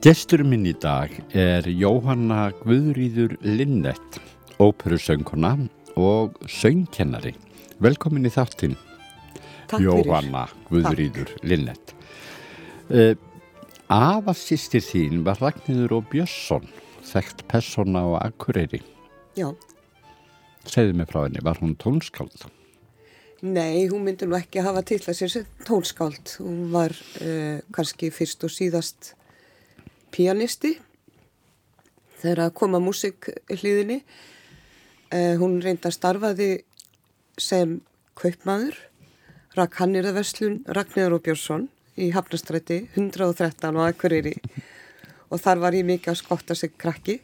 Gestur minn í dag er Jóhanna Guðrýður Linnett, óperusönguna og söngkennari. Velkomin í þáttinn, Jóhanna Guðrýður Linnett. Uh, Afasýstir þín var Ragnhildur og Björnsson, þekkt persóna á Akureyri. Já, Segðu mig frá henni, var hún tónskáld? nei, hún myndi nú ekki hafa til að sér tónskáld. Hún var uh, kannski fyrst og síðast pianisti þegar að koma músikhlýðinni. Uh, hún reynda starfaði sem kaupmaður, rakk hannirðaverslun Ragnhildur og Björnsson í Hafnastræti 113 á Akureyri. Og þar var ég mikið að skotta sig krakki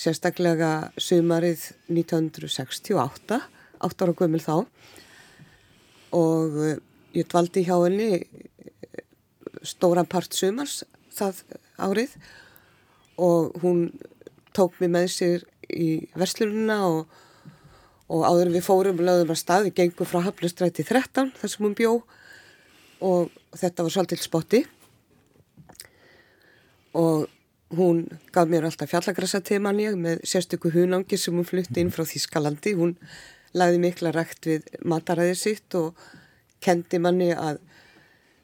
sérstaklega sumarið 1968, 8 ára gömul þá. Og uh, ég dvaldi hjá henni eh, stóran part sumars það árið og hún tók mig með sér í verslununa og, og áður við fórum og lögðum að stað, við gengum frá Hafnastræti 13 þar sem hún bjó og þetta var svolítið spotti og hún gaf mér alltaf fjallagrassa teman ég með sérstöku hunangi sem hún flutti inn frá Þískalandi. Hún lagði mikla rægt við mataræðið sitt og kendi manni að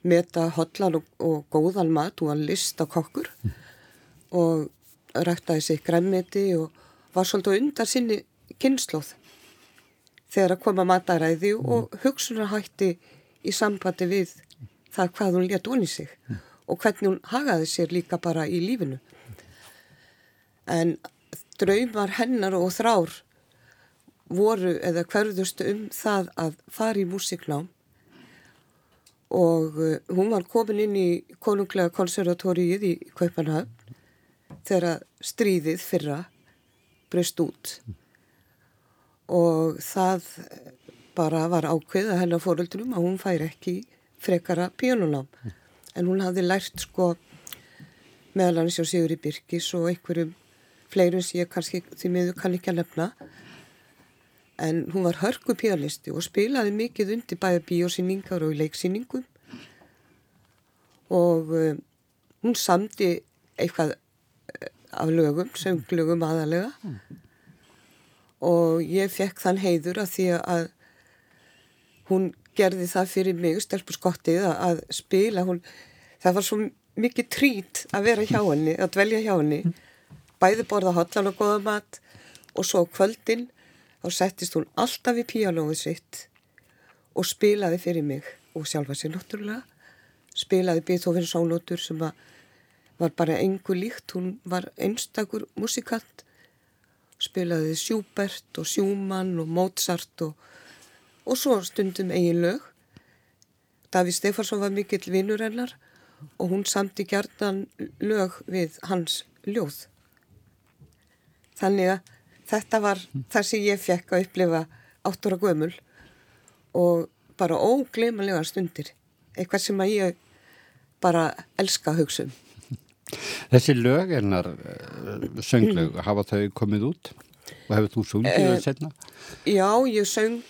meta hotlan og, og góðan mat og að lista kokkur og ræktaði sig græmmeti og var svolítið undan sinni kynnslóð þegar að koma mataræði og hugsunarhætti í sambandi við það hvað hún létt onni sig og hvernig hún hagaði sér líka bara í lífinu. En draumar hennar og þrár voru eða hverðust um það að fara í músiknám og uh, hún var komin inn í konunglega konservatóriið í Kaupanhafn þegar stríðið fyrra breyst út. Og það bara var ákveð að hennar fóröldunum að hún færi ekki frekara píanunám en hún hafði lært sko meðal hans hjá Sigurði Birkis og einhverjum fleirum sem ég kannski því miður kann ekki að lefna en hún var hörku pianisti og spilaði mikið undir bæða bíósýningar og leiksýningum. Og um, hún samdi eitthvað eh, af lögum, sönglögum aðalega og ég fekk þann heiður að því að hún gerði það fyrir mig, stelpur skottið að spila, hún, það var svo mikið trít að vera hjá henni, að dvelja hjá henni. Bæði borða hotlan og goða mat og svo kvöldin þá settist hún alltaf í píalóið sitt og spilaði fyrir mig og sjálfa sér náttúrulega. Spilaði Beethoven sónótur sem var bara engu líkt. Hún var einstakur musikant spilaði Schubert og Schumann og Mozart og, og svo stundum eigin lög. Daví Stefansson var mikill vinnur hennar og hún samti gjarnan lög við hans ljóð. Þannig að þetta var það sem ég fekk að upplifa áttur og gömul og bara ógleymanlega stundir. Eitthvað sem að ég bara elska að hugsa um. Þessi lögennar sönglög, hafa þau komið út og hefur þú sungið það setna? Já, ég söng,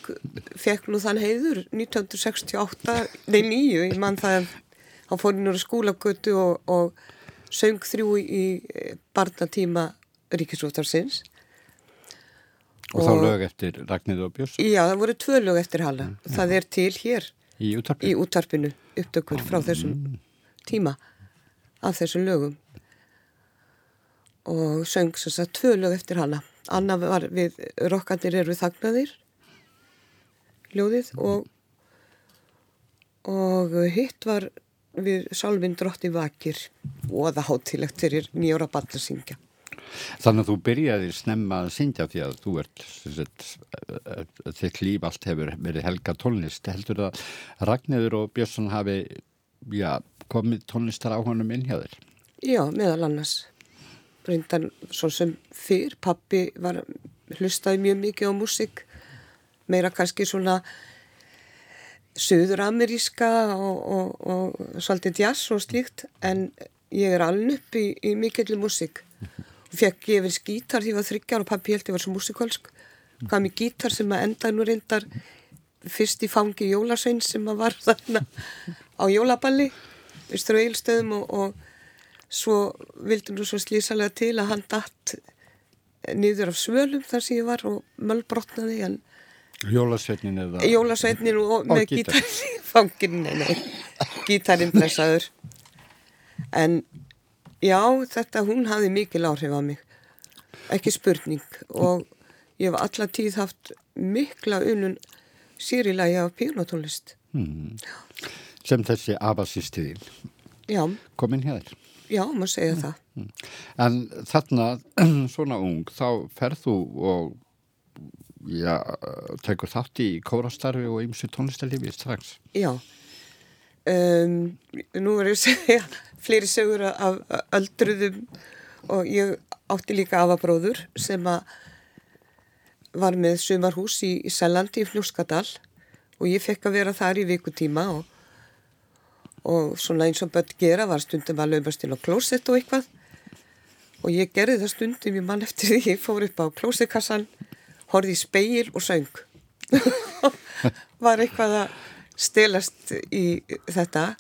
fekk nú þann heiður 1968, nei nýju, ég mann það hann fór inn úr skólagötu og, og söng þrjú í barnatíma Ríkisútarsins Og, og þá lög eftir Ragnhildur og Björns? Já, það voru tvö lög eftir hana. Mm, það er til hér í útvarpinu, í útvarpinu upptökur frá þessum mm. tíma af þessum lögum og söng þess að tvö lög eftir hana. Anna var við Rokkandir eru þagnaðir ljóðið og og hitt var við Salvin Drotti Vakir og það hátilegt fyrir nýjóra ball að syngja. Þannig að þú byrjaði snemma að syngja því að þú ert, þitt líf allt hefur verið helga tónlist. Heldur það að Ragnhildur og Björnsson hafi já, komið tónlistar á honum inn hjá þér? Já, meðal annars. Reyndan svo sem fyrr, pappi var, hlustaði mjög mikið á músik, meira kannski svona söður-ameríska og, og, og svolítið jazz og slíkt, en ég er alveg upp í, í mikilvæg músik fekk ég verið gítar því að ég var þryggjar og pappi held ég var svo músikalsk gaf mér gítar sem að enda nú reyndar fyrst í fangi Jólasvein sem að var þarna á Jólaballi Ístur og Eilstöðum og, og svo vildi nú svo slísalega til að hann datt niður af svölum þar sem ég var og mölbrotnaði en Jólasveitnin eða Jólasveitnin og Og með gítar. gítarinn í fangin nei, nei, gítarinn blessaður. En já, þetta hún hafði mikil áhrif á mig. Ekki spurning. Og ég hef alla tíð haft mikla unun sýrilagi af píanotónlist sem þessi afasýstiðin já, komin hér. já, maður segja það. En þarna, svona ung, þá ferð þú og já, tekur þátt í kórastarfi og ymsu tónlistarlifi strax. Já, um, nú verður ég að segja fleiri sögur af öldruðum og ég átti líka afabróður sem að var með sumarhús í, í Sælandi í Fljóskadal og ég fekk að vera þar í vikutíma og, og svona eins og börn gera var stundum að laumast inn á klósett og eitthvað. Og ég gerði það stundum ég mann eftir því ég fór upp á klósettkassan horfði í speil og söng. Var eitthvað að stelast í þetta.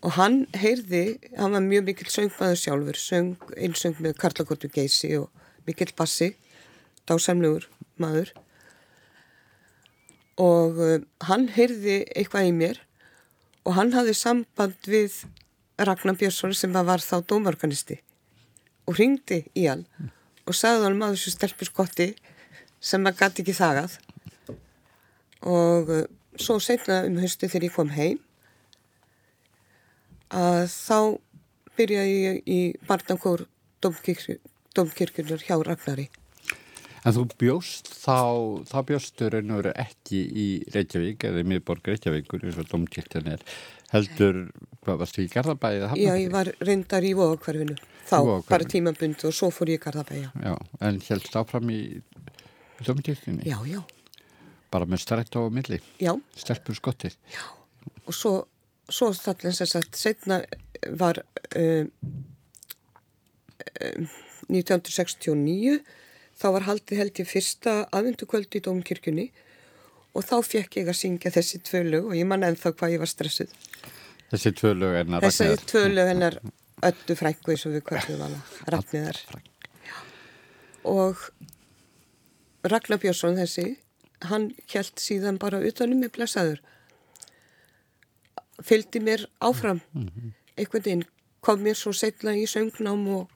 Og hann heyrði, hann var mjög mikill söngmaður sjálfur, söng, einsöng með Karlakortu Geysi og mikill bassi, dásamlegur maður. Og uh, hann heyrði eitthvað í mér og hann hafði samband við Ragnar Björnsson sem var þá dómarganisti og ringdi í hann og sagði hann maður sem stelpur skotti sem að gæti ekki þagað. Og uh, svo setna um höstu þegar ég kom heim að þá byrjaði ég í barnakór domkirkjunar hjá Ragnari. En þú bjóst þá, þá bjóstur veru ekki í Reykjavík eða í miðborg Reykjavíkur eins og domkirkjan er. Heldur, hvað varstu í Garðabæði? Já, ég var reyndar í vóðakvarfinu. Þá, Vogahverfinu. bara tímabund og svo fór ég í Garðabæja. Já, en helst áfram í domkirkjunni? Já, já, Bara með strætt á milli, já, stelpur skottið. já. Og svo, svo þarna sem sagt, setna var um, um, 1969, þá var haldið held ég fyrsta aðvendukvöld í Dómkirkjunni og þá fekk ég að syngja þessi tvö lög og ég man ennþá hvað ég var stressuð. Þessi tvö lög en að Þessari tvö lög hennar öllu frængu eins og við kvöldum hana, Ragnæðar. Og Ragnar Björnsson þessi, hann held síðan bara utanum mig blessaður. Fylgdi mér áfram, einhvern veginn, kom mér svo setna í söngnám og,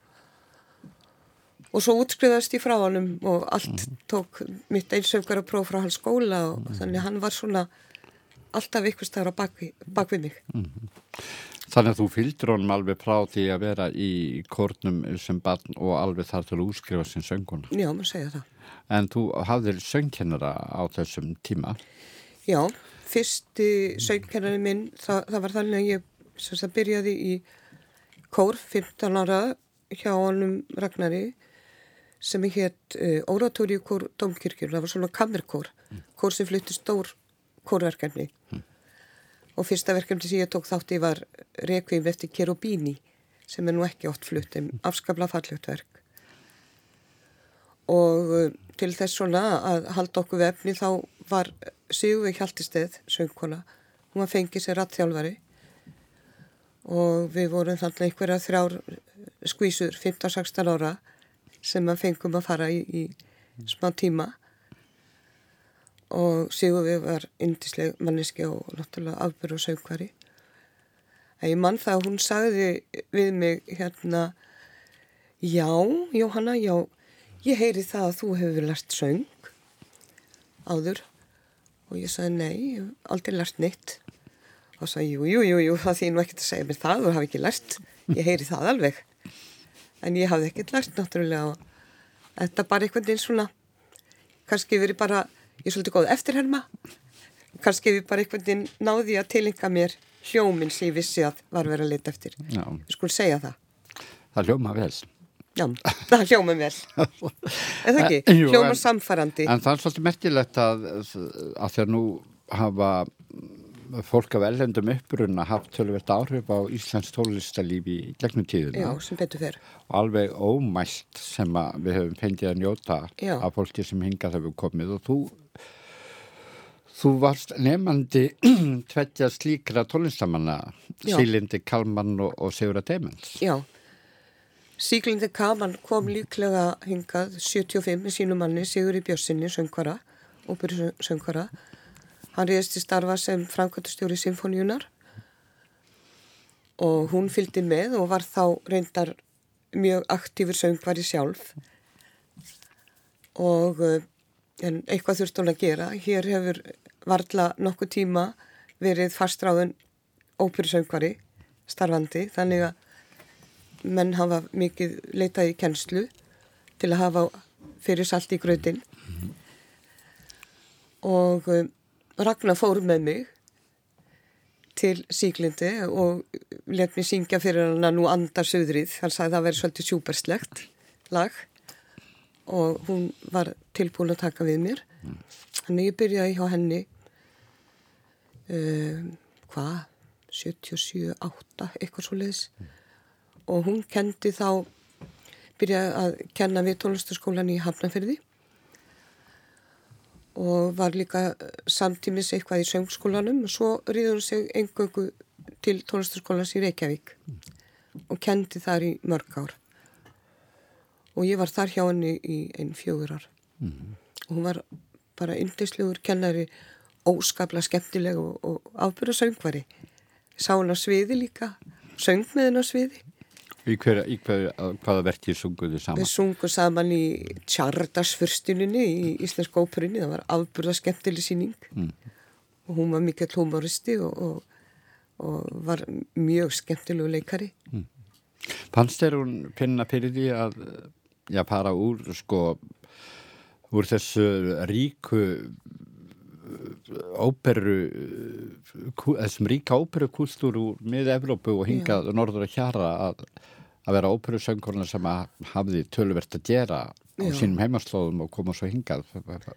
og svo útskriðast ég frá honum og allt tók mitt einsöngara próf frá hans skóla og þannig hann var svona alltaf ykkur staður á bakvi, bakvið mig. Þannig að þú fylgdur honum alveg frá því að vera í kórnum sem barn og alveg þar til að útskrifa sem sönguna. Já, maður segja það. En þú hafðir söngkennara á þessum tíma. Já, fyrsti söngkennari minn, það, það var þannig að ég sagt, byrjaði í kór 15 ára hjá honum Ragnari sem hétt uh, Óratóri kór Dómkirkjur, það var svona kammerkór, kór sem flutti stór kórverkefni. Og fyrsta verkefni sem ég tók þátti var Requiem eftir Cherubini sem er nú ekki oft flutt en afskapla fallegt verk og uh, til þess svona að halda okkur við efni þá var Sigurveig Hjaltisteð, söngkona, hún var fengið sér rattþjálfari og við vorum þannig einhverja þrjár skvísur, 15-16 ára sem að fengum að fara í, í smá tíma og Sigurveig var yndisleg manneski og náttúrulega afbyrð og söngvari. En ég mann það að hún sagði við mig hérna, já, Jóhanna, já, ég heyri það að þú hefur lært söng áður og ég sagði nei, ég hef aldrei lært neitt. Og sagði jú, jú, jú, jú, það því nú ekkert að segja mér það og hafi ekki lært, ég heyri það alveg. En ég hafði ekkert lært náttúrulega og þetta bara einhvern veginn svona kannski verið bara, ég er svolítið góð eftirherma kannski við bara einhvern veginn náði að tilenga mér hljóminn sem ég vissi að var verið að leita eftir. Já, ég skulle segja það. Það hljóma vel. Já, það hljóma vel. En það ekki, jú, hljóma en- samfærandi. En það er svolítið merkilegt að, að þegar nú hafa fólk af ellendum upprunna haft tölvert áhrif á Íslands tónlistalífi í gegnum tíðina. Já, sem betur fer. og alveg ómælt sem við höfum fengið að njóta Já. af fólki sem hingað hefur komið og þú Þú varst nefnandi tveggja slíkra tónlistamanna, Já. Sílindi Kalman og, og Sigurða Demens. Já, Síglindi Kaman kom líklega hingað 75 með sínu manni Sigurði Björnsinni, söngvara, óperu söngvara. Hann reyðist í starfa sem framkvæmtastjóri Sinfoníunar og hún fylgdi með og var þá reyndar mjög aktífur söngvari sjálf og eh, en eitthvað þurfti hún að gera. Hér hefur varla nokkuð tíma verið fastráðun óperu söngvari starfandi þannig að menn hafa mikið leitað í kennslu til að hafa fyrir salt í gröðin og um, Ragnar fór með mig til síklindi og let mér syngja fyrir hana nú andar söðrið, hann sagði að það veri svolítið sjúperslegt lag og hún var tilbúin að taka við mér. Þannig ég byrjaði hjá henni um, hvað? 77, 8 eitthvað svo leiðis og hún kendi þá byrjaði að kenna við tónlistaskólan í Hafnarferði og var líka samtímis eitthvað í söngskólanum. Og svo ríður hún sig engöngu til tónlistaskólans í Reykjavík og kendi þar í mörg ár. Og ég var þar hjá henni í einn fjögur ár. Og hún var bara yndislegur kennari óskaplega skemmtileg og, og afbyrða söngvari sá hann á sviði líka söng með henni á sviði Í, hver, í hver, hvaða verkið sunguðu saman? Við sungum saman í Tjardarsfyrstunni í Íslensk óperunni, það var afburða skemmtileg síning Mm. og hún var mikill humoristi og, og, og var mjög skemmtilegu leikari. Fannst þér hún finna fyrir því að já, fara úr sko úr þessu ríku óperu kú- þessum ríka óperu kúltúr úr mið-Evrópu og hingað norður að hjara að, að vera óperu söngurna sem að hafði töluvert að gera á Já. sínum heimaslóðum og koma svo hingað.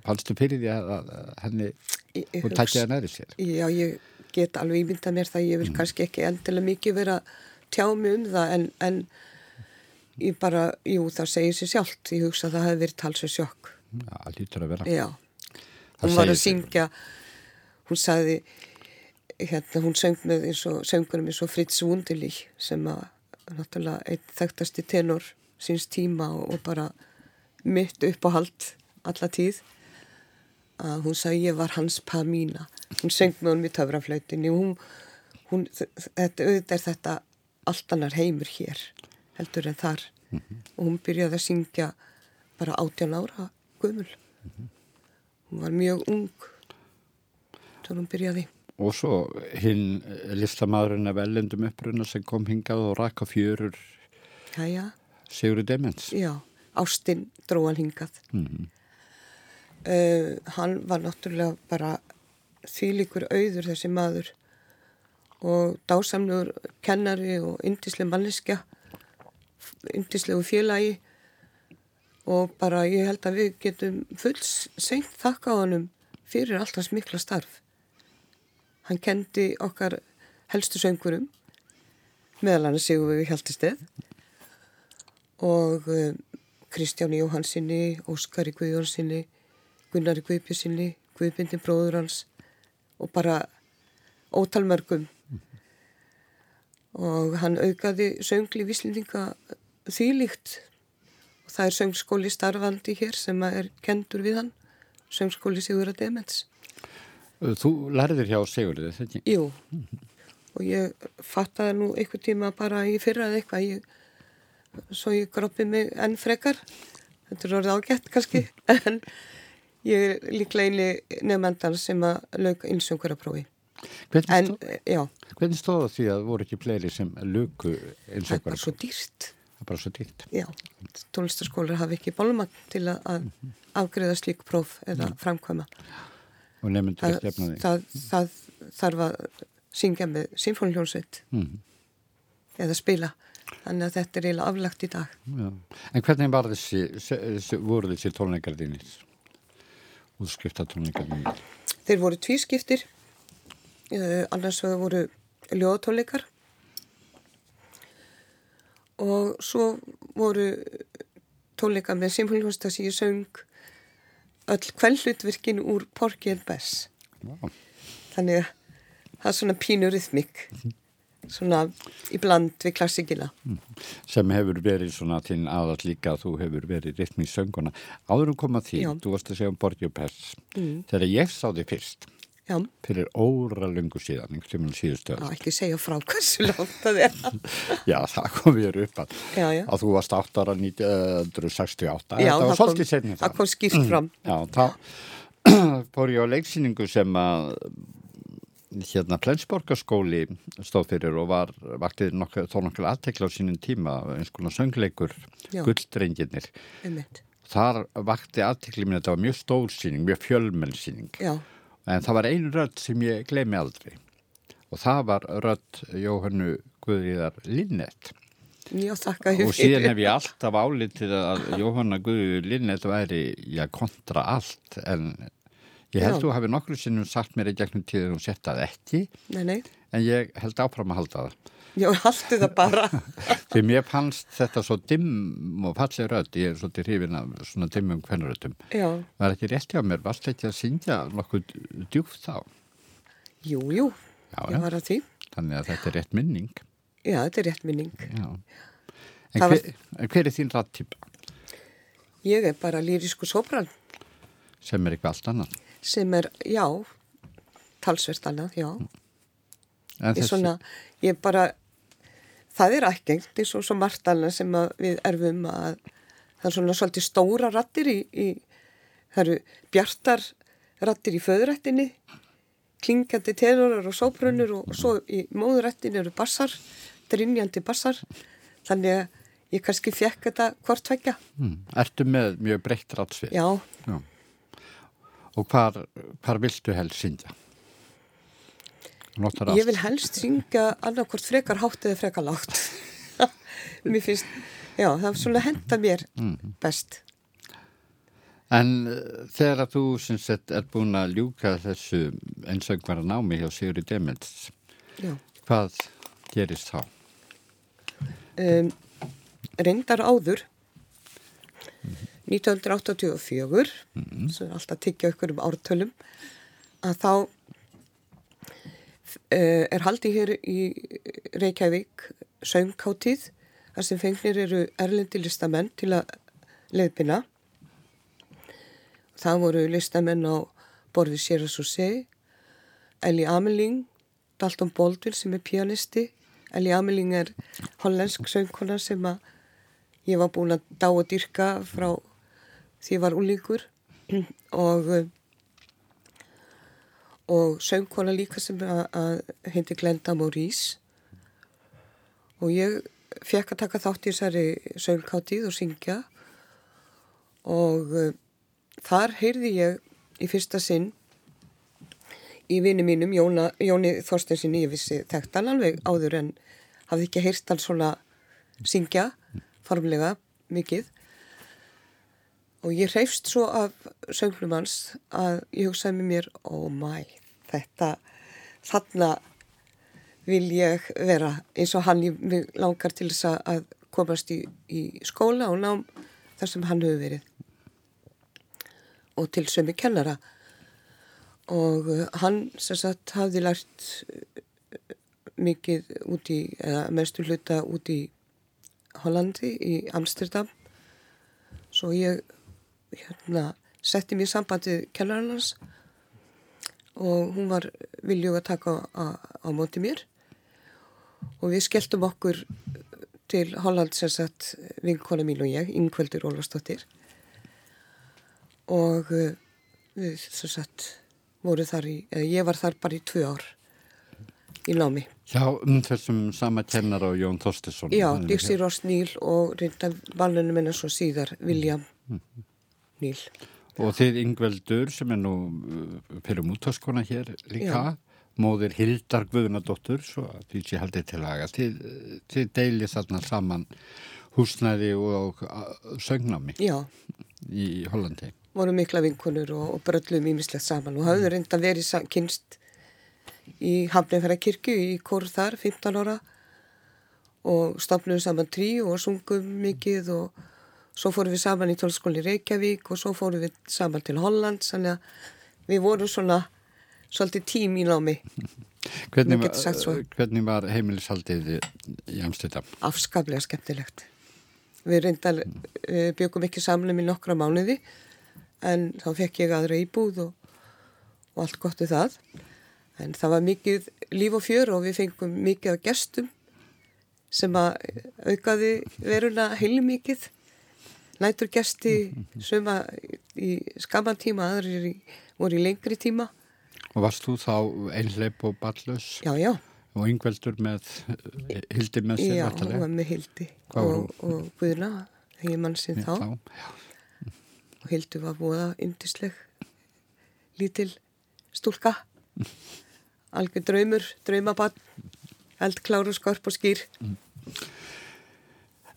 Fannst þér fyrir því að, að henni hún tækja það næri sér? Já, ég get alveg ímyndað mér það, ég vil kannski ekki endilega mikið vera að tjá mig um það en, en ég bara, jú, það segir sér sjálft, ég hugsa að það hefði verið talsveg sjokk. Já, það lítur að vera. Já, hún var að syngja, hún sagði, hérna, hún söng með eins og, söngunum eins og Fritz Wunderlich sem að, náttúrulega, einn þekktasti tenor síns tíma og, og bara mitt upp á hald alla tíð. Að hún sagði ég var hans Pamina hún söng með honum í töfraflautinni. Og hún, hún þetta, auðvitað er þetta allt annar heimur hér heldur en þar. Og hún byrjaði að syngja bara 18 ára gömul hún var mjög ung þegar hún byrjaði Og svo hinn listamæðurinn af ellendum uppruna sem kom hingað og raka fjörur Jæja, Sigurður Demens. já, Ástin dróðan hingað Mm. uh, hann var náttúrulega bara þvílíkur auður þessi maður og dásamlegur kennari og yndisleg manneskja yndislegu félagi og bara ég held að við getum fulls seint þakka á honum fyrir allt hans mikla starf hann kendi okkar helstu söngurum meðal hann séu við hjáltisteð og uh, Kristjáni Jóhansinni, Óskari Guðjónsinni, Gunnari Guðbjörnsinni, Guðbindin bróður hans og bara ótalmörgum. Og hann aukaði söngli víslendinga þýlíkt og það er söngskóli starfandi hér sem er kendur við hann, söngskóli Sigurða Demens. Þú lærðir hjá Sigurður, þetta ekki? Jú, og ég fattaði nú einhver tíma bara í fyrra eða eitthvað, ég, svo ég groppi mig enn frekar, þetta er orðið ágætt kannski, en ég er líklega eini nefnendan sem að lauka innsöngur Hvernig, stóða því að voru ekki fleiri sem luku eins það er bara svo dýrt. Það er bara svo dýrt. Já, tónlistaskólar hafa ekki bólumagn til að, að afgreða slík próf eða framkvæma. Og nefndur Það, ekki efna því. það, það þarf að syngja með symfónljónsveit Mm. eða spila. Þannig að þetta er eiginlega aflagt í dag. Já. En hvernig var þessi, þessi voru þessi tónleikar þínir? Útskrifta tónleikar þínir? Þeir voru tvískiptir, uh, annars voru ljóðatónleikar og svo voru tónleikar með symfónljónsveit sem ég söng öll kvellutvirkin úr Porky and Bess. Vá. þannig að það er svona pínu rithmik svona í bland við klassikina sem hefur verið svona þinn aðall líka þú hefur verið rytmi í sönguna. Áður um koma því, Já. þú varst að segja um Borgi og Pers. Mm. Þegar ég sá þig fyrst, já, fyrir óralöngu síðan, ekki segja frá hversu langt það er. Já, það kom ég upp að, Já, já. að þú varst 8 ára 1968. já, Þetta var það kom, svolítið setni það kom skýrt fram. Já, þá fór ég á leiksýningu sem að hérna Flensborgarskóli stóð fyrir og var vaktið nokkuð, þó nokkuð aðtekla á sínum tíma eins konar söngleikur einmitt, Þar vakti aðtekli mín þetta var mjög stór síning, mjög fjölmenn síning já, en það var einu rödd sem ég gleymi aldrei. Og það var rödd Jóhannu Guðriðar Linnett já, þakka ég og síðan hef ég alltaf álitið að Jóhanna Guðriðar Linnett væri já, kontra allt. En ég held Já. þú hafi nokkru sinnum sagt mér í gegnum tíður hún sett það ekki. Nei, nei, en ég held áfram að halda það já, haldu það bara. Því mér fannst þetta svo dimm og fallið rödd, ég er svolítið hrifin af svona dimmum kvennröddum já, var ekki rétt hjá mér, varst ekki að syngja nokkuð djúft þá? Jú, jú Já, ég var að því, þannig að þetta er rétt minning. Já, þetta er rétt minning. Já. En, hver, en hver er þín rattýpa ég er bara lýrisku sopran. Sem er eitthvað allt annað? sem er, já talsvert annað, já. En ég, svona, ég bara það er ætgengt eins og svo margt annað sem við erfum að það er svona svolítið stóra rattir í, í það eru bjartar rattir í föðurættinni klingandi tenorar og sóprunur og svo í móðurættinni eru bassar drinjandi bassar þannig að ég kannski fekk þetta hvort tvekja hmm, ertu með mjög breytt rattsvið? já, Já. Og hvar, hvar viltu helst syngja? Ég vil helst syngja annarkvort frekar hátt eða frekar lágt. Mér finnst já, það er svona henda mér best. En uh, þegar að þú sem sett er búin að ljúka þessu einsöngvara námi hjá Sigurði Demens, já. hvað gerist þá? um, reyndar áður 1984 sem er alltaf að tyggja ykkur um ártölum að þá er haldið hér í Reykjavík söngkáttíð þar sem fengnir eru erlendi listamenn til að leiðbina það voru listamenn á borði Sierra Sousé Ellie Ameling Dalton Baldwin sem er pianisti Ellie Ameling er hollensk söngkona sem að ég var búin að dá að dyrka frá því ég var úlíkur og og söngkona líka sem að, að heiti Glenda Maurice. Og ég fekk að taka þátt í þessari söngkáttíð og syngja. Og uh, þar heyrði ég í fyrsta sinn í vini mínum, Jóna, Jóni Þorstensinni, ég vissi þekkt hann alveg áður en hafði ekki heyrt hann svona syngja formlega mikið og ég reyfst svo af sönglum hans að ég hugsaði með mér oh my, þetta þarna vil ég vera. Eins og hann ég langar til þess að komast í, í skóla og nám þar sem hann hefur verið. Og til sömu kennara. Og uh, hann sem sagt hafði lært uh, mikið út í, eða mestu hluta út í Hollandi, í Amsterdam. Svo ég hérna setti mér sambandið kennaran hans og hún var viljug að taka á, á móti mér. Og við skelltum okkur til Holland sem sagt vinkona mín og ég, Ingveldur Ólafsdóttir. Og uh, við sem sagt voru þar í, eða ég var þar bara í tvö ár í námi. Já, um þessum sama kennar á Jón Þorstesson. Já, Dixie Ross Neal og reynda valunum minna svo síðar William Neal. Og þið Ingveldur sem er nú uh, fyrir mútaskona hér líka, móðir Hildar Guðnadóttur, svo því sé haldið til laga. Þið, þið deilið þarna saman húsnæði og uh, söngnámi Já, í Hollandi. voru mikla vinkunur og, og bröllum ímislegt saman og hafðu reynda verið kynst í Hafnefæra kirkju í kór þar, 15 ára og stafnum saman trí og sungum mikið og svo fórum við saman í tólskóli Reykjavík og svo fórum við saman til Holland þannig að við vorum svona svolítið tím í námi. Hvernig, hvernig var heimilishaldið í, Amsterdam? Afskaplega skemmtilegt. Við reyndar uh, byggum ekki samlum í nokkra mánuði en þá fekk ég aðra íbúð og, og allt gott við það. En það var mikið líf og fjör og við fengum mikið af gestum sem að aukaði veruna heilmikið. Nætur gesti suma í skamman tíma, aðrir í, voru í lengri tíma. Og varst þú þá einhleip og ballus Já, já. og yngveldur með eh, hildi með sér? Já, hún var með Hildi og, og Guðna, hegi mann sinn þá. Já. Og Hildi var búða yndisleg, lítil stúlka, algjör draumur, draumabann, eldkláru, skorp og skýr.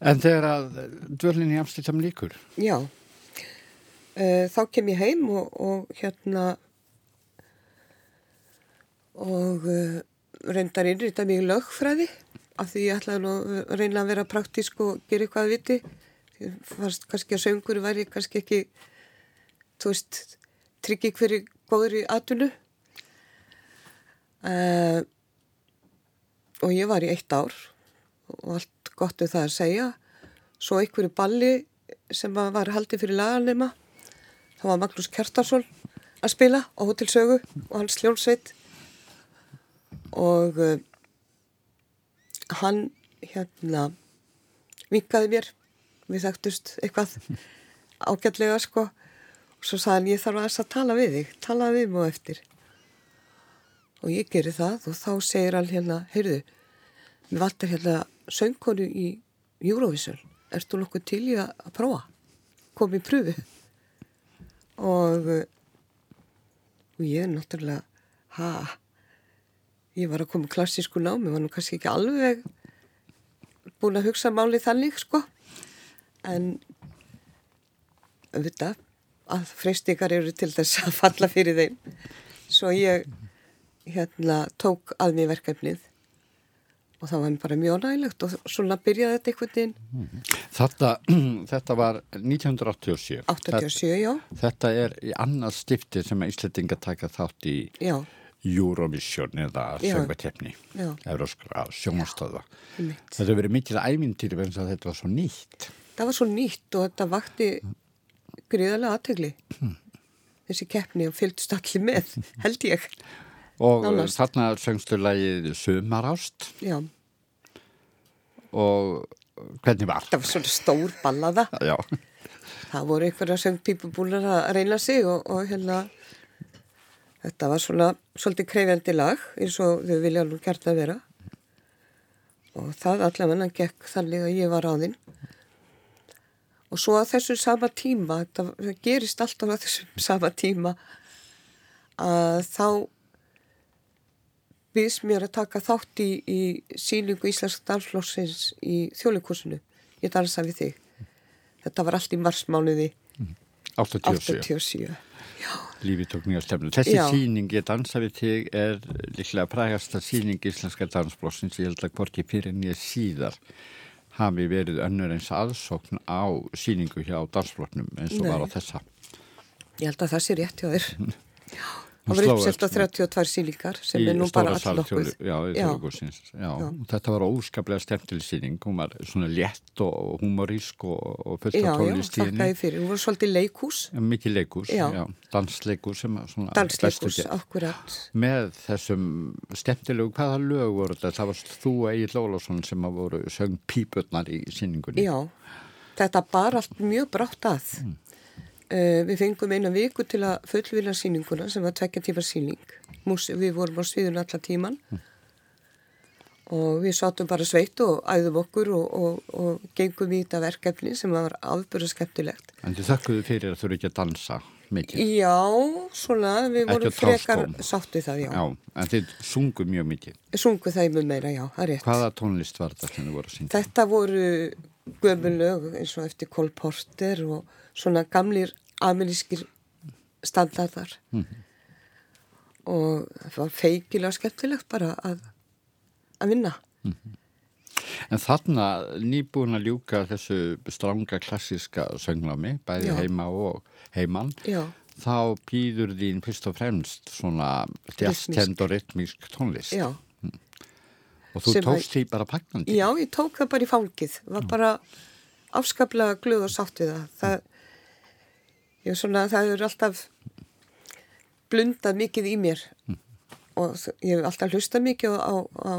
En þegar að dvörlinni í Amsterdam líkur, Já, uh, þá kem ég heim og, og hérna og uh, reyndar innrýta í lögfræði af því ég ætlaði að reyna að vera praktísk og gera eitthvað að viti. Fannst kannski að söngur væri kannski ekki, þú veist, tryggi hverju góður í atvinnu. Uh, og ég var í eitt ár og allt gott við það að segja. Svo einhverju balli sem að var haldið fyrir lagarnema. Það var Magnús Kjartarsson að spila á Hótelsögu og hans sljónsveit. Og uh, hann hérna vinkaði mér. Við þekktust eitthvað ágætlega sko. Og svo sagði hann ég þarf aðeins að tala við þig. Tala við á eftir. Og ég geri það og þá segir hann hérna, heyrðu, mér vantar hérna söngkonu í Eurovision. Ertu nokkuð til í að prófa? Kom í pröfu. Og, og ég er náttúrulega, ha, ég var að koma í klassísku námi, var nú kannski ekki alveg búin að hugsa málið þannig, sko. En, auðvitað, að freystingar eru til þess að falla fyrir þeim. Svo ég, hérna, tók að mér verkefnið og það var bara mjög nægilegt og svona byrjaði þetta einhvern veginn þetta, þetta var 1987. 87, já, Þetta, er í annað stifti sem að Íslandinga taka þátt í já, Eurovision eða já, Evróskra sjónastöða. Þetta hefur verið vegna þess að þetta var svo nýtt. Það var svo nýtt og þetta vakti gríðarlega aðtegli. Þessi keppni og fylgdust allir með, held ég. Og Nánast. þarna söngstu lagið Sumarást Já, og hvernig var? það var svona stór ballaða. Já, Það voru einhverja söngpípubúlar að reyna sig og, og hérna, þetta var svona svolítið krefjandi lag eins og þau vilja nú gert að vera. Og það allavega gekk þannig að ég var á þinn. Og svo að þessu sama tíma, það gerist alltaf að þessum sama tíma, að þá býðs mér að taka þátt í, í síningu Íslensk dansflóksins í þjóðleikursinu. Ég dansa við þig. Þetta var allt í marsmánuði 87. 87. Lífi tók nýja stefnu. Þessi Já. síning ég dansa við þig er líklega prægasta síning íslenska dansblósins. Ég held að hvorki fyrir nýja síðar hafi verið önnur eins aðsókn á síningu hjá dansblóknum eins og Nei. var á þessa. Ég held að það sé rétt hjá þér. Já, það var sló uppselt eftir. 32 síningar sem er nú bara stóra all saltjóli- nokkuð. Já, Já. Já. Já. Þetta var óskaplega stefnileg síning. Hún var svona létt og humorísk og, og fullt Já, af já, tónlistíðinni. þakka ég fyrir. Hún var svolítið leikús, Mikið leikús, Já. já. dansleikús sem að svona dansleikús, akkurat. með þessum stefnilegu, hvaða lög voru þetta? Það varst þú og Egil Ólafsson sem að voru söng pípurnar í síningunni. Já, þetta bar allt mjög brátt að. Mm. Uh, við fengum eina viku til að fullvila síninguna sem var tvekja tíma síning. Við vorum á sviðun alla tíman Mm. og við sátum bara sveitt og æðum okkur og, og, og gengum í þetta verkefni sem var afbúra skemmtilegt. En þið þökkuðu fyrir að þú eru ekki að dansa mikið. Já, svona, við vorum frekar trásskóm. sátt við það, já. Já, en þið sungu mjög mikið. Sungu það mun meira, já, það er rétt. Hvaða tónlist var þetta sem þið voru að syngja? Þetta voru gömulög eins og eftir Cole Porter og svona gamlir amerískir standardar. Og það var feikilega skemmtilegt bara að, að vinna. En þarna nýbúin að ljúka þessu stranga klassíska sönglámi, bæði Já. heima og heimann, þá býður þín fyrst og fremst svona stjastend og rytmísk tónlist. Já, Og þú Sem tókst því bara pagnandi. já, ég tók það bara í fangið. Var bara afskaplega glöð og sátt við það. Það, ég, svona, það er alltaf blundað mikið í mér. Og þ- ég hef alltaf hlustað mikið á, á, á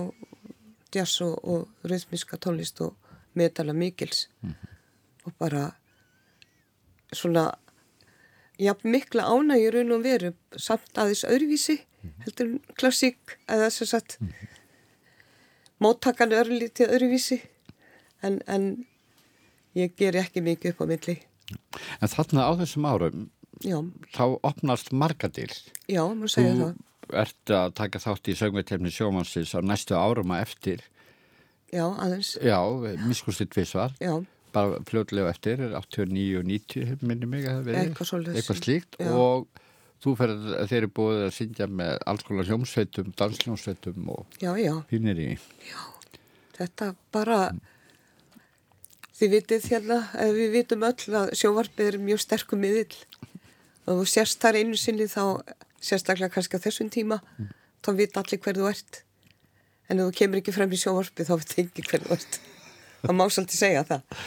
jazz og, og rhythmiska tónlist og metala mikils. Og bara svona jafn mikla ánægi raun og veru samt aðeins öðruvísi heldur en klassík eða þess að sagt móttakan er örlítið öðruvísi. En, en ég ger ekki mikið upp á milli En þarna á þessum árum, já, þá opnast margadir. já, má segja það ert að taka þátt í söngveitefni sjómansins á næstu árum að eftir. já, aðeins, Já, miskustitt vissvar. já, bara fljótlega eftir, 89 og 90 minni mig að það verið, Eitthvað eitthvað slíkt Já. og þú ferð, þeir eru búið að syngja með alls konar hljómsveitum, dansljómsveitum og já, já hínir í. þetta bara þið vitið hérna ef við vitum öll að sjóvarpið er mjög sterkum miðill. Og þú sérst þar einu sinni þá sérstaklega kannski á þessum tíma þá vita allir hver þú ert. En ef þú kemur ekki frem í sjóvarpið þá veit ekki hver þú ert. Það má svolítið segja það.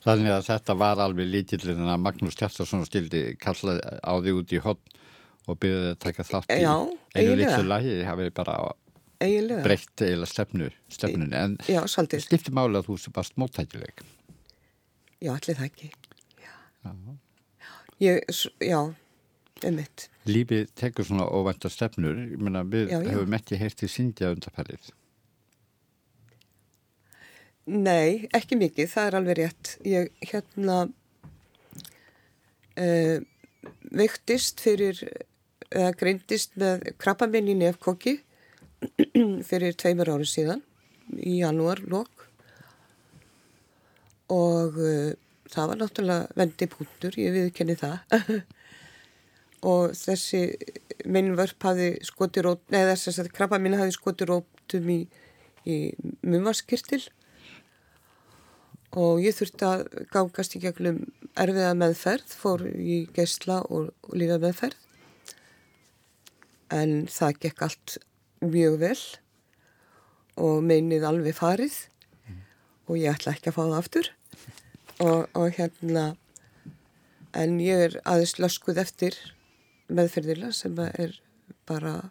Þannig að þetta var alveg lítillin að Magnús Kjartarsson stildi kallaði á því út í hotn og byrjaði að taka þátt í Já, einu litlu lagi, hafið bara eiginlega, breytt eða stefnu, stefnunni, en skipti máli að þú sé bara smóttækileg. Já, allir það ekki já, ég, s- já, einmitt Lífið tekur svona óvænta stefnur, ég meina við Já, já. hefum ekki heyrt í syngja undarfærið. Nei, ekki mikið, það er alveg rétt. Ég hérna uh, veiktist fyrir, eða greindist með krabbaminn í nefkokki fyrir tveimur ári síðan, í janúar lók. Og uh, það var náttúrulega vendi punktur, ég viðkenni það. og þessi minnvörp hafi skoti rót, neða þess að krabbaminn hafi skoti rótum í, í mumvaskirtil og ég þurfti að gangast í gegnum erfiða meðferð, fór í geisla og, og lífa meðferð. En það gekk allt mjög vel og meinið alveg farið og ég ætla ekki að fá það aftur. Og, og hérna, en ég er aðeins löskuð eftir meðferðila sem er bara,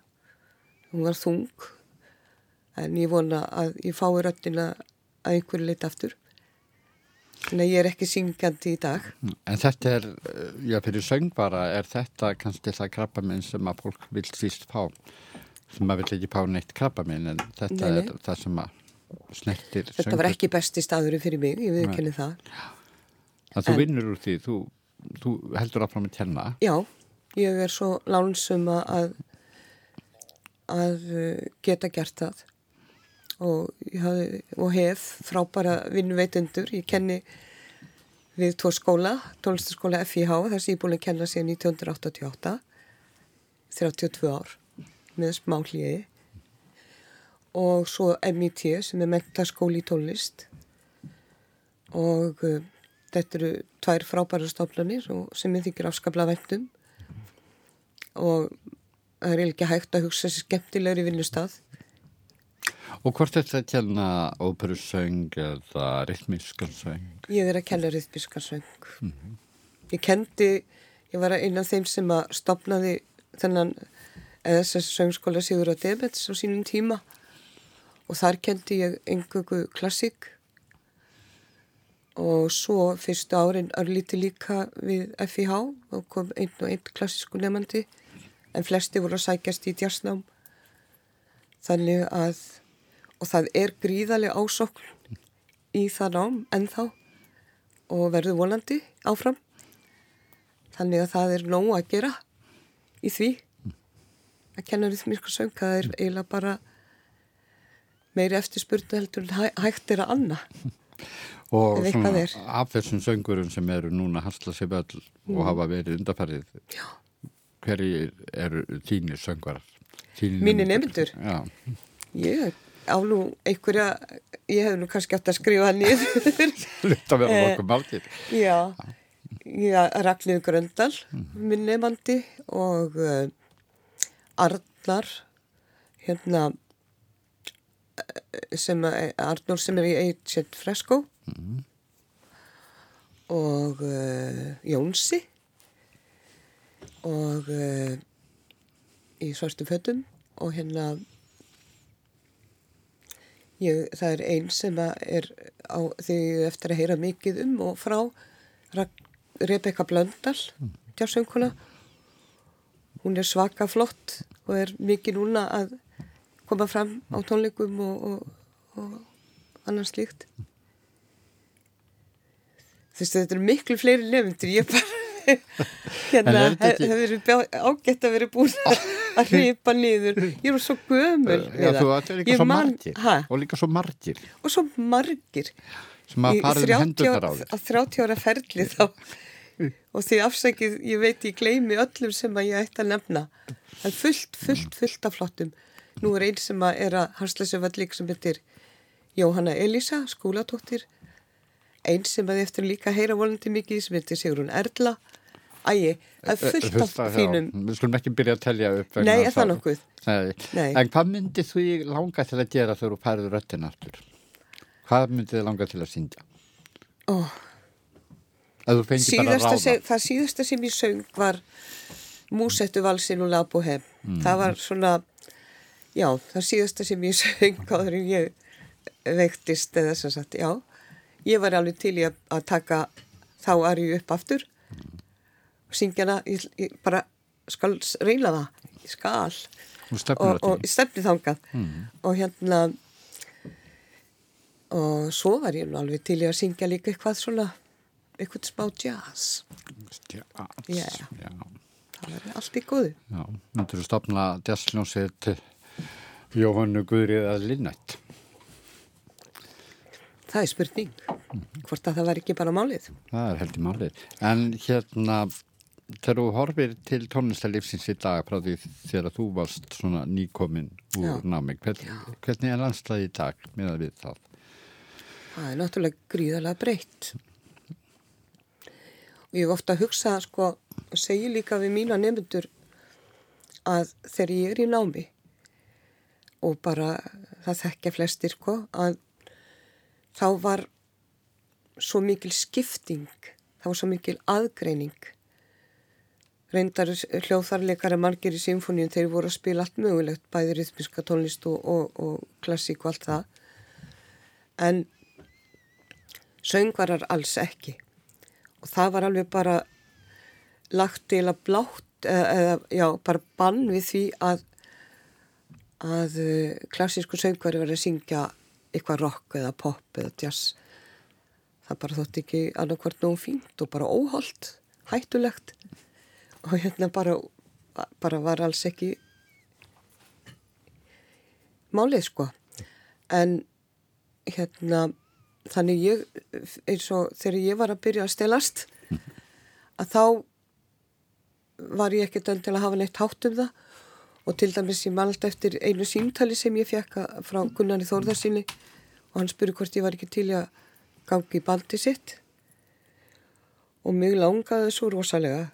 hún var þung, en ég vona að ég fái röttina að einhverju leita aftur. Að ég er ekki syngjandi í dag. En þetta er, já fyrir söngvara er þetta kannski það krabbaminn sem að fólk vil síst fá sem að vil ekki fá neitt krabbaminn en þetta Nei, nei. er það sem að snertir Þetta var ekki besti staðurinn fyrir mig, ég viðkenni það. Að þú en- vinnur úr því, þú, þú heldur áfram að kenna Já, ég er svo lánsum að, að uh, geta gert það og, hafði, og hef frábæra vinnveitendur. Ég kenni við tvo skóla, tónlistaskóla FIH, þar sem ég er búin að kenna síðan 1988, 32 ár, með smá hlýði. Og svo MIT sem er mentaskóli í tónlist og uh, þetta eru tvær frábæra stofnanir og sem ég þykir afskaplega væntum og það er ekki hægt að hugsa sér skemmtilegri vinnustad. Og hvort er þetta að kenna óperusöng eða rytmiskan söng? Ég er að kenna rithbískarsöng. Ég kendi, ég var einn af þeim sem að stopnaði þennan SS söngskóla Sigur og Demets á sínum tíma og þar kendi ég engöku klassík og svo fyrstu árin örlíti líka við FIH og kom einn og einn klassísku nefandi en flesti voru að sækjast í djarsnám þannig að og það er gríðarlega ásokn í það nám ennþá og verður vonandi áfram. Þannig að það er nóg að gera í því. Að kenna rithmíska söng það er eiginlega bara meiri eftirspurnu heldur en hæ- hægt er að anna Og svona af þessum söngurum sem eru núna hasla sér öll og hafa verið undarfærið, Já. hverju eru þínir söngvarar? Þínir Mínir nemendur? Já, ég á nú einhverja ég hef nú kannski átt að skrifa það niður hluta vera Eh, okkur málkið. já Ragnir Gröndal, minn nefandi og uh, Arnar, hérna, eh, sem Arnur sem er í Agent Fresco og uh, Jónsi. Og uh, í svartu fötum. Og hérna ég, það er einn sem er á því eftir að heyra mikið um og frá Rebecca Blöndal tjársönguna hún er svaka flott og er mikið núna að koma fram á tónleikum og, og, og annars líkt þú veist þetta eru miklu fleiri nefndur ég bara hérna, En er það verið ágætt að vera búin að hripa niður. Ég er svo gömul Já, þú ert líka Ég svo man- margir. Ha? og líka svo margir. Og svo margir. Sem að með 30 hendurnar á ára- þér. á 30 ára ferli þá. Og því afsækið, ég veit ég gleymi öllum sem að ég ætti að nefna. Það er fullt, fullt, fullt af flottum. Nú er einn sem að er að hansla sér vallík sem heitir Jóhanna Elisa skólatóttir einn sem að eftir líka að heyra volandi mikið sem heitir Sigrun Erla ægi, það er fullt af Fullt af- fínum Við skulum ekki byrja að telja upp Nei, er þess það að- nokkuð? Nei. Nei. En hvað myndið þú langa til að gera þegar þú færður röttin aftur? Hvað myndið þið langa til að syngja? Ó, Að að síðasta sem, það síðasta sem ég söng var Músettu valsin og Labohem það var svona já, það síðasta sem ég söng áður en ég veiktist eða sem sagt, já ég var alveg til í að, að taka þá ég upp aftur. Og syngja hana ég, ég bara skal reyna það. Ég skal. Og, og stefni þangað. Og hérna og svo var ég alveg til í að syngja líka eitthvað svona eitthvað smá jazz. Já, Já. já, það var allt í góðu. Já. Myndur þú stopna jazzljónsið Jóhannu Guðrið að Linnætt? Það er spurning. Hvort að það var ekki bara málið? Það er heldur málið. En hérna, þegar þú horfir til tónlistarlífsins í dag frá því þegar þú varst svona nýkomin úr námi, hvern, hvernig er landslagi í dag með að við það? það er náttúrulega gríðarlega breytt. Ég hef ofta að hugsa sko, og segi líka við mína nefndur að þegar ég er í námi og bara það þekkja flestir sko, að þá var svo mikil skipting þá var svo mikil aðgreining. Reyndar hljóðarleikari margir í symfóníun þeir voru að spila allt mögulegt bæði rithmiska tónlist og, og, og klassík og allt það. En söngvarar alls ekki. Og það var alveg bara lagt til að blátt eða, eða já, bara bann við því að að uh, klassísku söngvari verið að syngja eitthvað rock eða pop eða jazz. Það bara þótt ekki annarkvart nógu fínt og bara óholt hættulegt. Og hérna bara bara var alls ekki málið sko. En hérna þannig ég eins og þegar ég var að byrja að stelast að þá var ég ekkert enn til að hafa neitt hátt um það og til dæmis ég alltaf eftir einu símtali sem ég fekk frá Gunnari Þórðarsinni og hann spurði hvort ég var ekki til að gangi í bandi sitt. Og mig langaði svo rosalega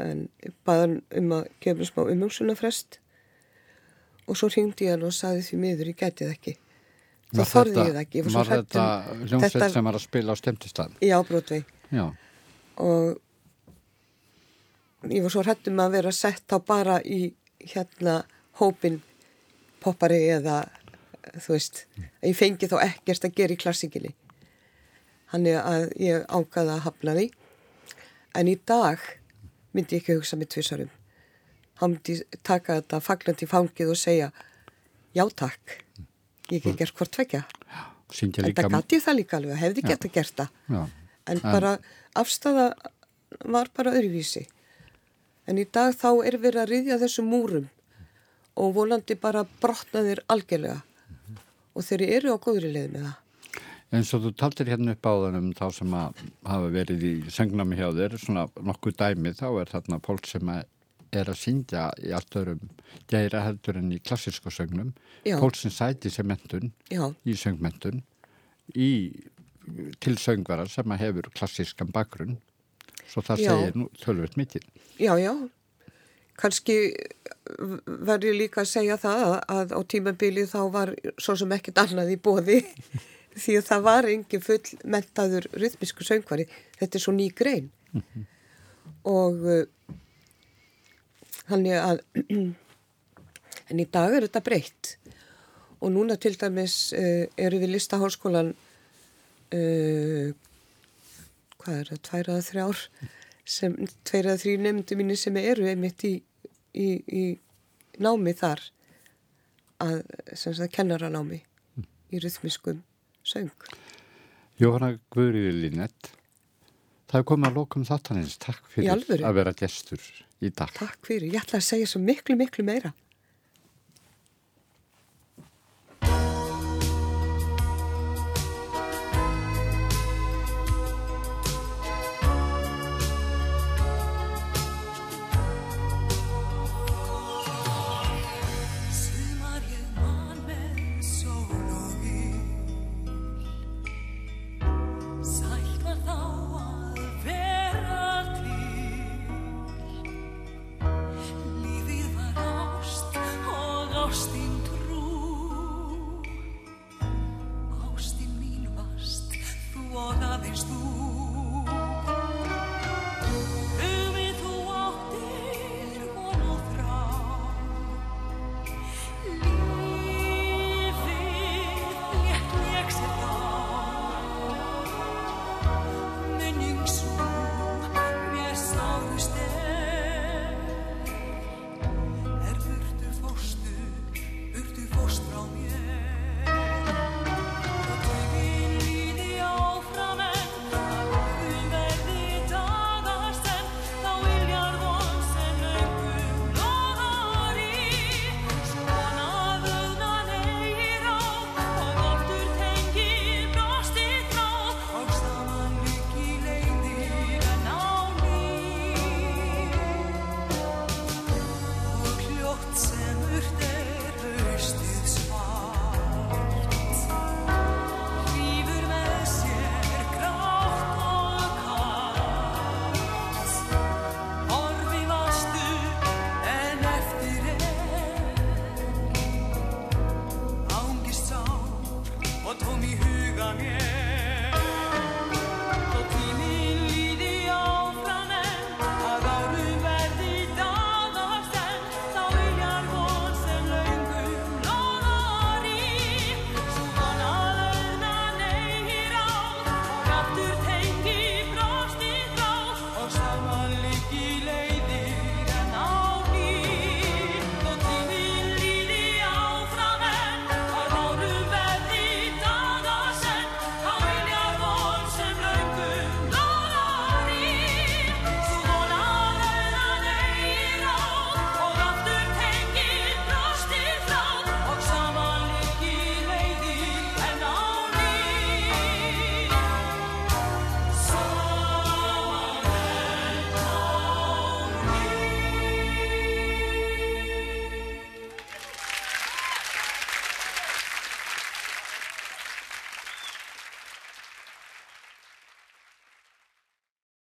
en hann um að gefa smá umhengsunafrest og svo hringdi ég hann og saði því miður ég gæti það ekki. Þá þorði ég það ekki var þetta um- hljómsveit þetta- sem var að spila á stemtistæðin? Já, Brótvei Já, og ég var svo hrættum að vera sett þá bara í hérna hópin poppari eða þú veist, ég fengi þá ekkert að gera í klassikinni þannig að ég ákvaða að hafna því. En í dag myndi ég ekki hugsa með tvisarum þá myndi taka þetta faglandi fangið og segja já takk. Ég hef gert hvort syngja en það gæti það líka alveg, hefði gett að gert það. En bara afstafa var bara öðruvísi en í dag þá er verið að riðja þessum múrum og volandi bara brotna þeir algjörlega. Og þeir eru á góðri leið með það. Eins og þú taldir hérna upp á þannum þá sem að hafa verið í söngnámi hjá þér, svona nokkuð dæmi, þá er þarna fólk sem að er að syngja í allt örum gæra heldur en í klassísku sögnum, Já. fólk sem sæti sem mentun já, í söngmentun í, til söngvara sem að hefur klassískan bakgrunn svo það Já. segir nú tölvöld mikið. Já, já. Kanski verður líka að segja það að, á tímabili þá var svo sem ekkert annað í bóði því að það var engin full mentaður rytmisku söngvari. Þetta er svo ný grein. Og uh, hann er að en í dag er þetta breytt og núna til dæmis uh, eru við listaháskólan uh, hvað er það, tvær eða þrjár sem, tveir eða þrjú nefndi mínir sem eru einmitt í, í, í námi þar að, sem sagt, kennaranámi í rytmiskum söng. Jóhanna Guðriði Linett, það er komið að lokum þáttanins. Takk fyrir að vera gestur í dag. Takk fyrir, ég ætla að segja svo miklu, miklu meira.